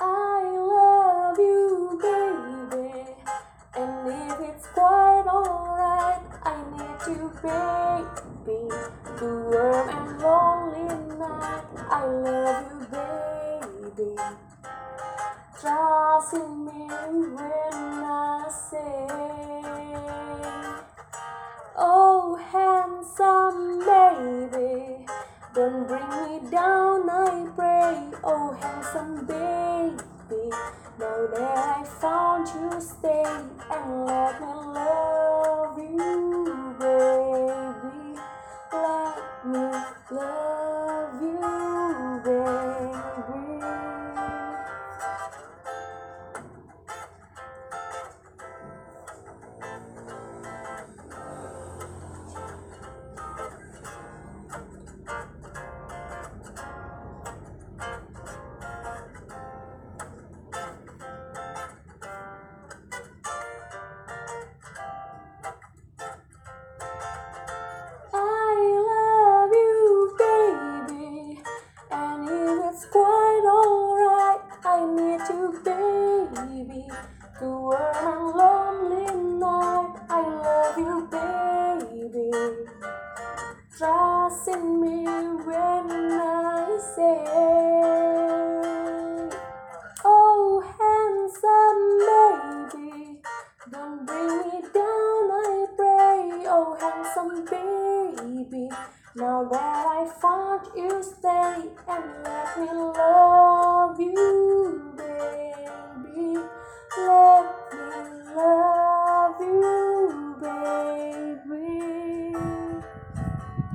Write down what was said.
I love you, baby. And if it's quite alright, I need you, baby. The warm and lonely night, I love you, baby. Trust in me when I say, Oh, handsome baby, don't bring me down, I pray. Oh, handsome baby, now that I found you, stay and love The warm and lonely night, I love you, baby. Trust in me when I say, Oh, handsome baby, don't bring me down, I pray. Oh, handsome baby, now that I found you, stay and. Let me love.